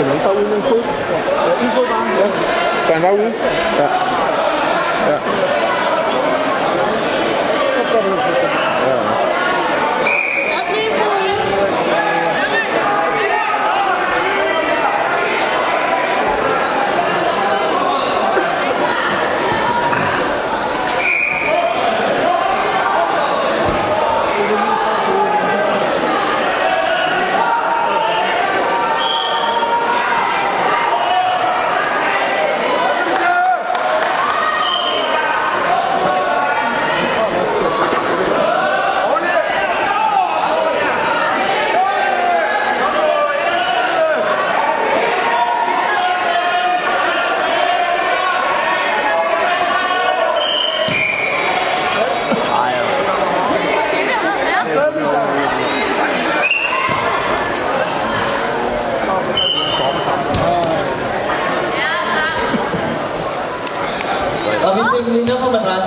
Skal man ikke bare ud med en fod? Ja, en fod bare. Ja. Så han var ude? Ja. Ja. Så går det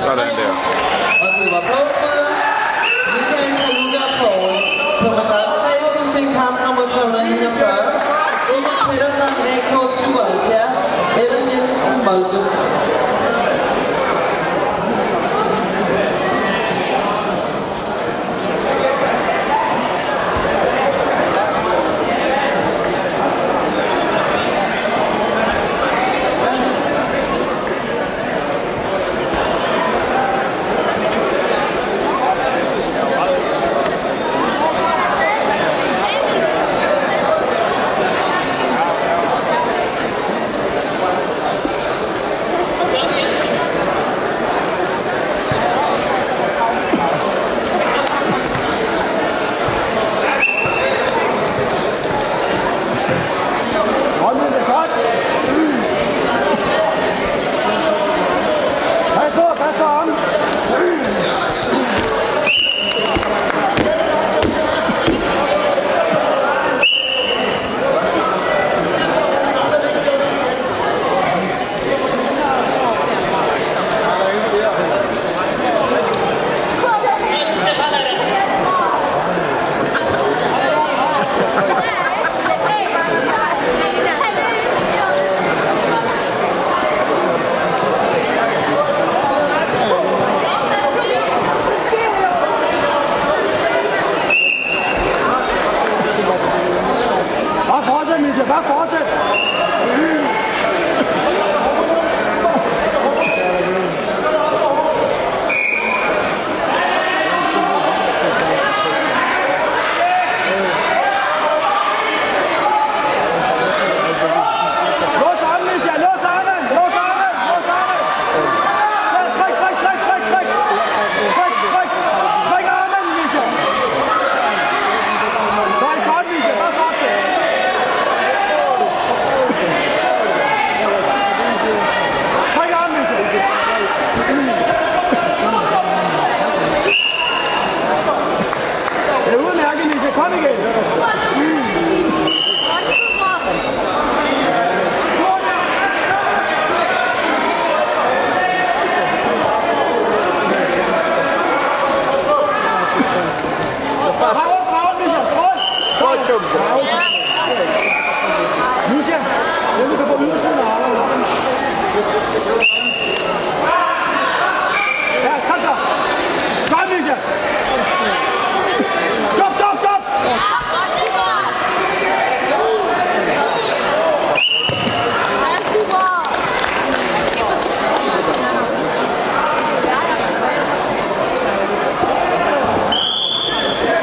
Sådan der. Og det var Blåmøller, Michael Kaluga Poul. På madras 3 skal vi se kamp nummer 341. 明显我们包包是哪来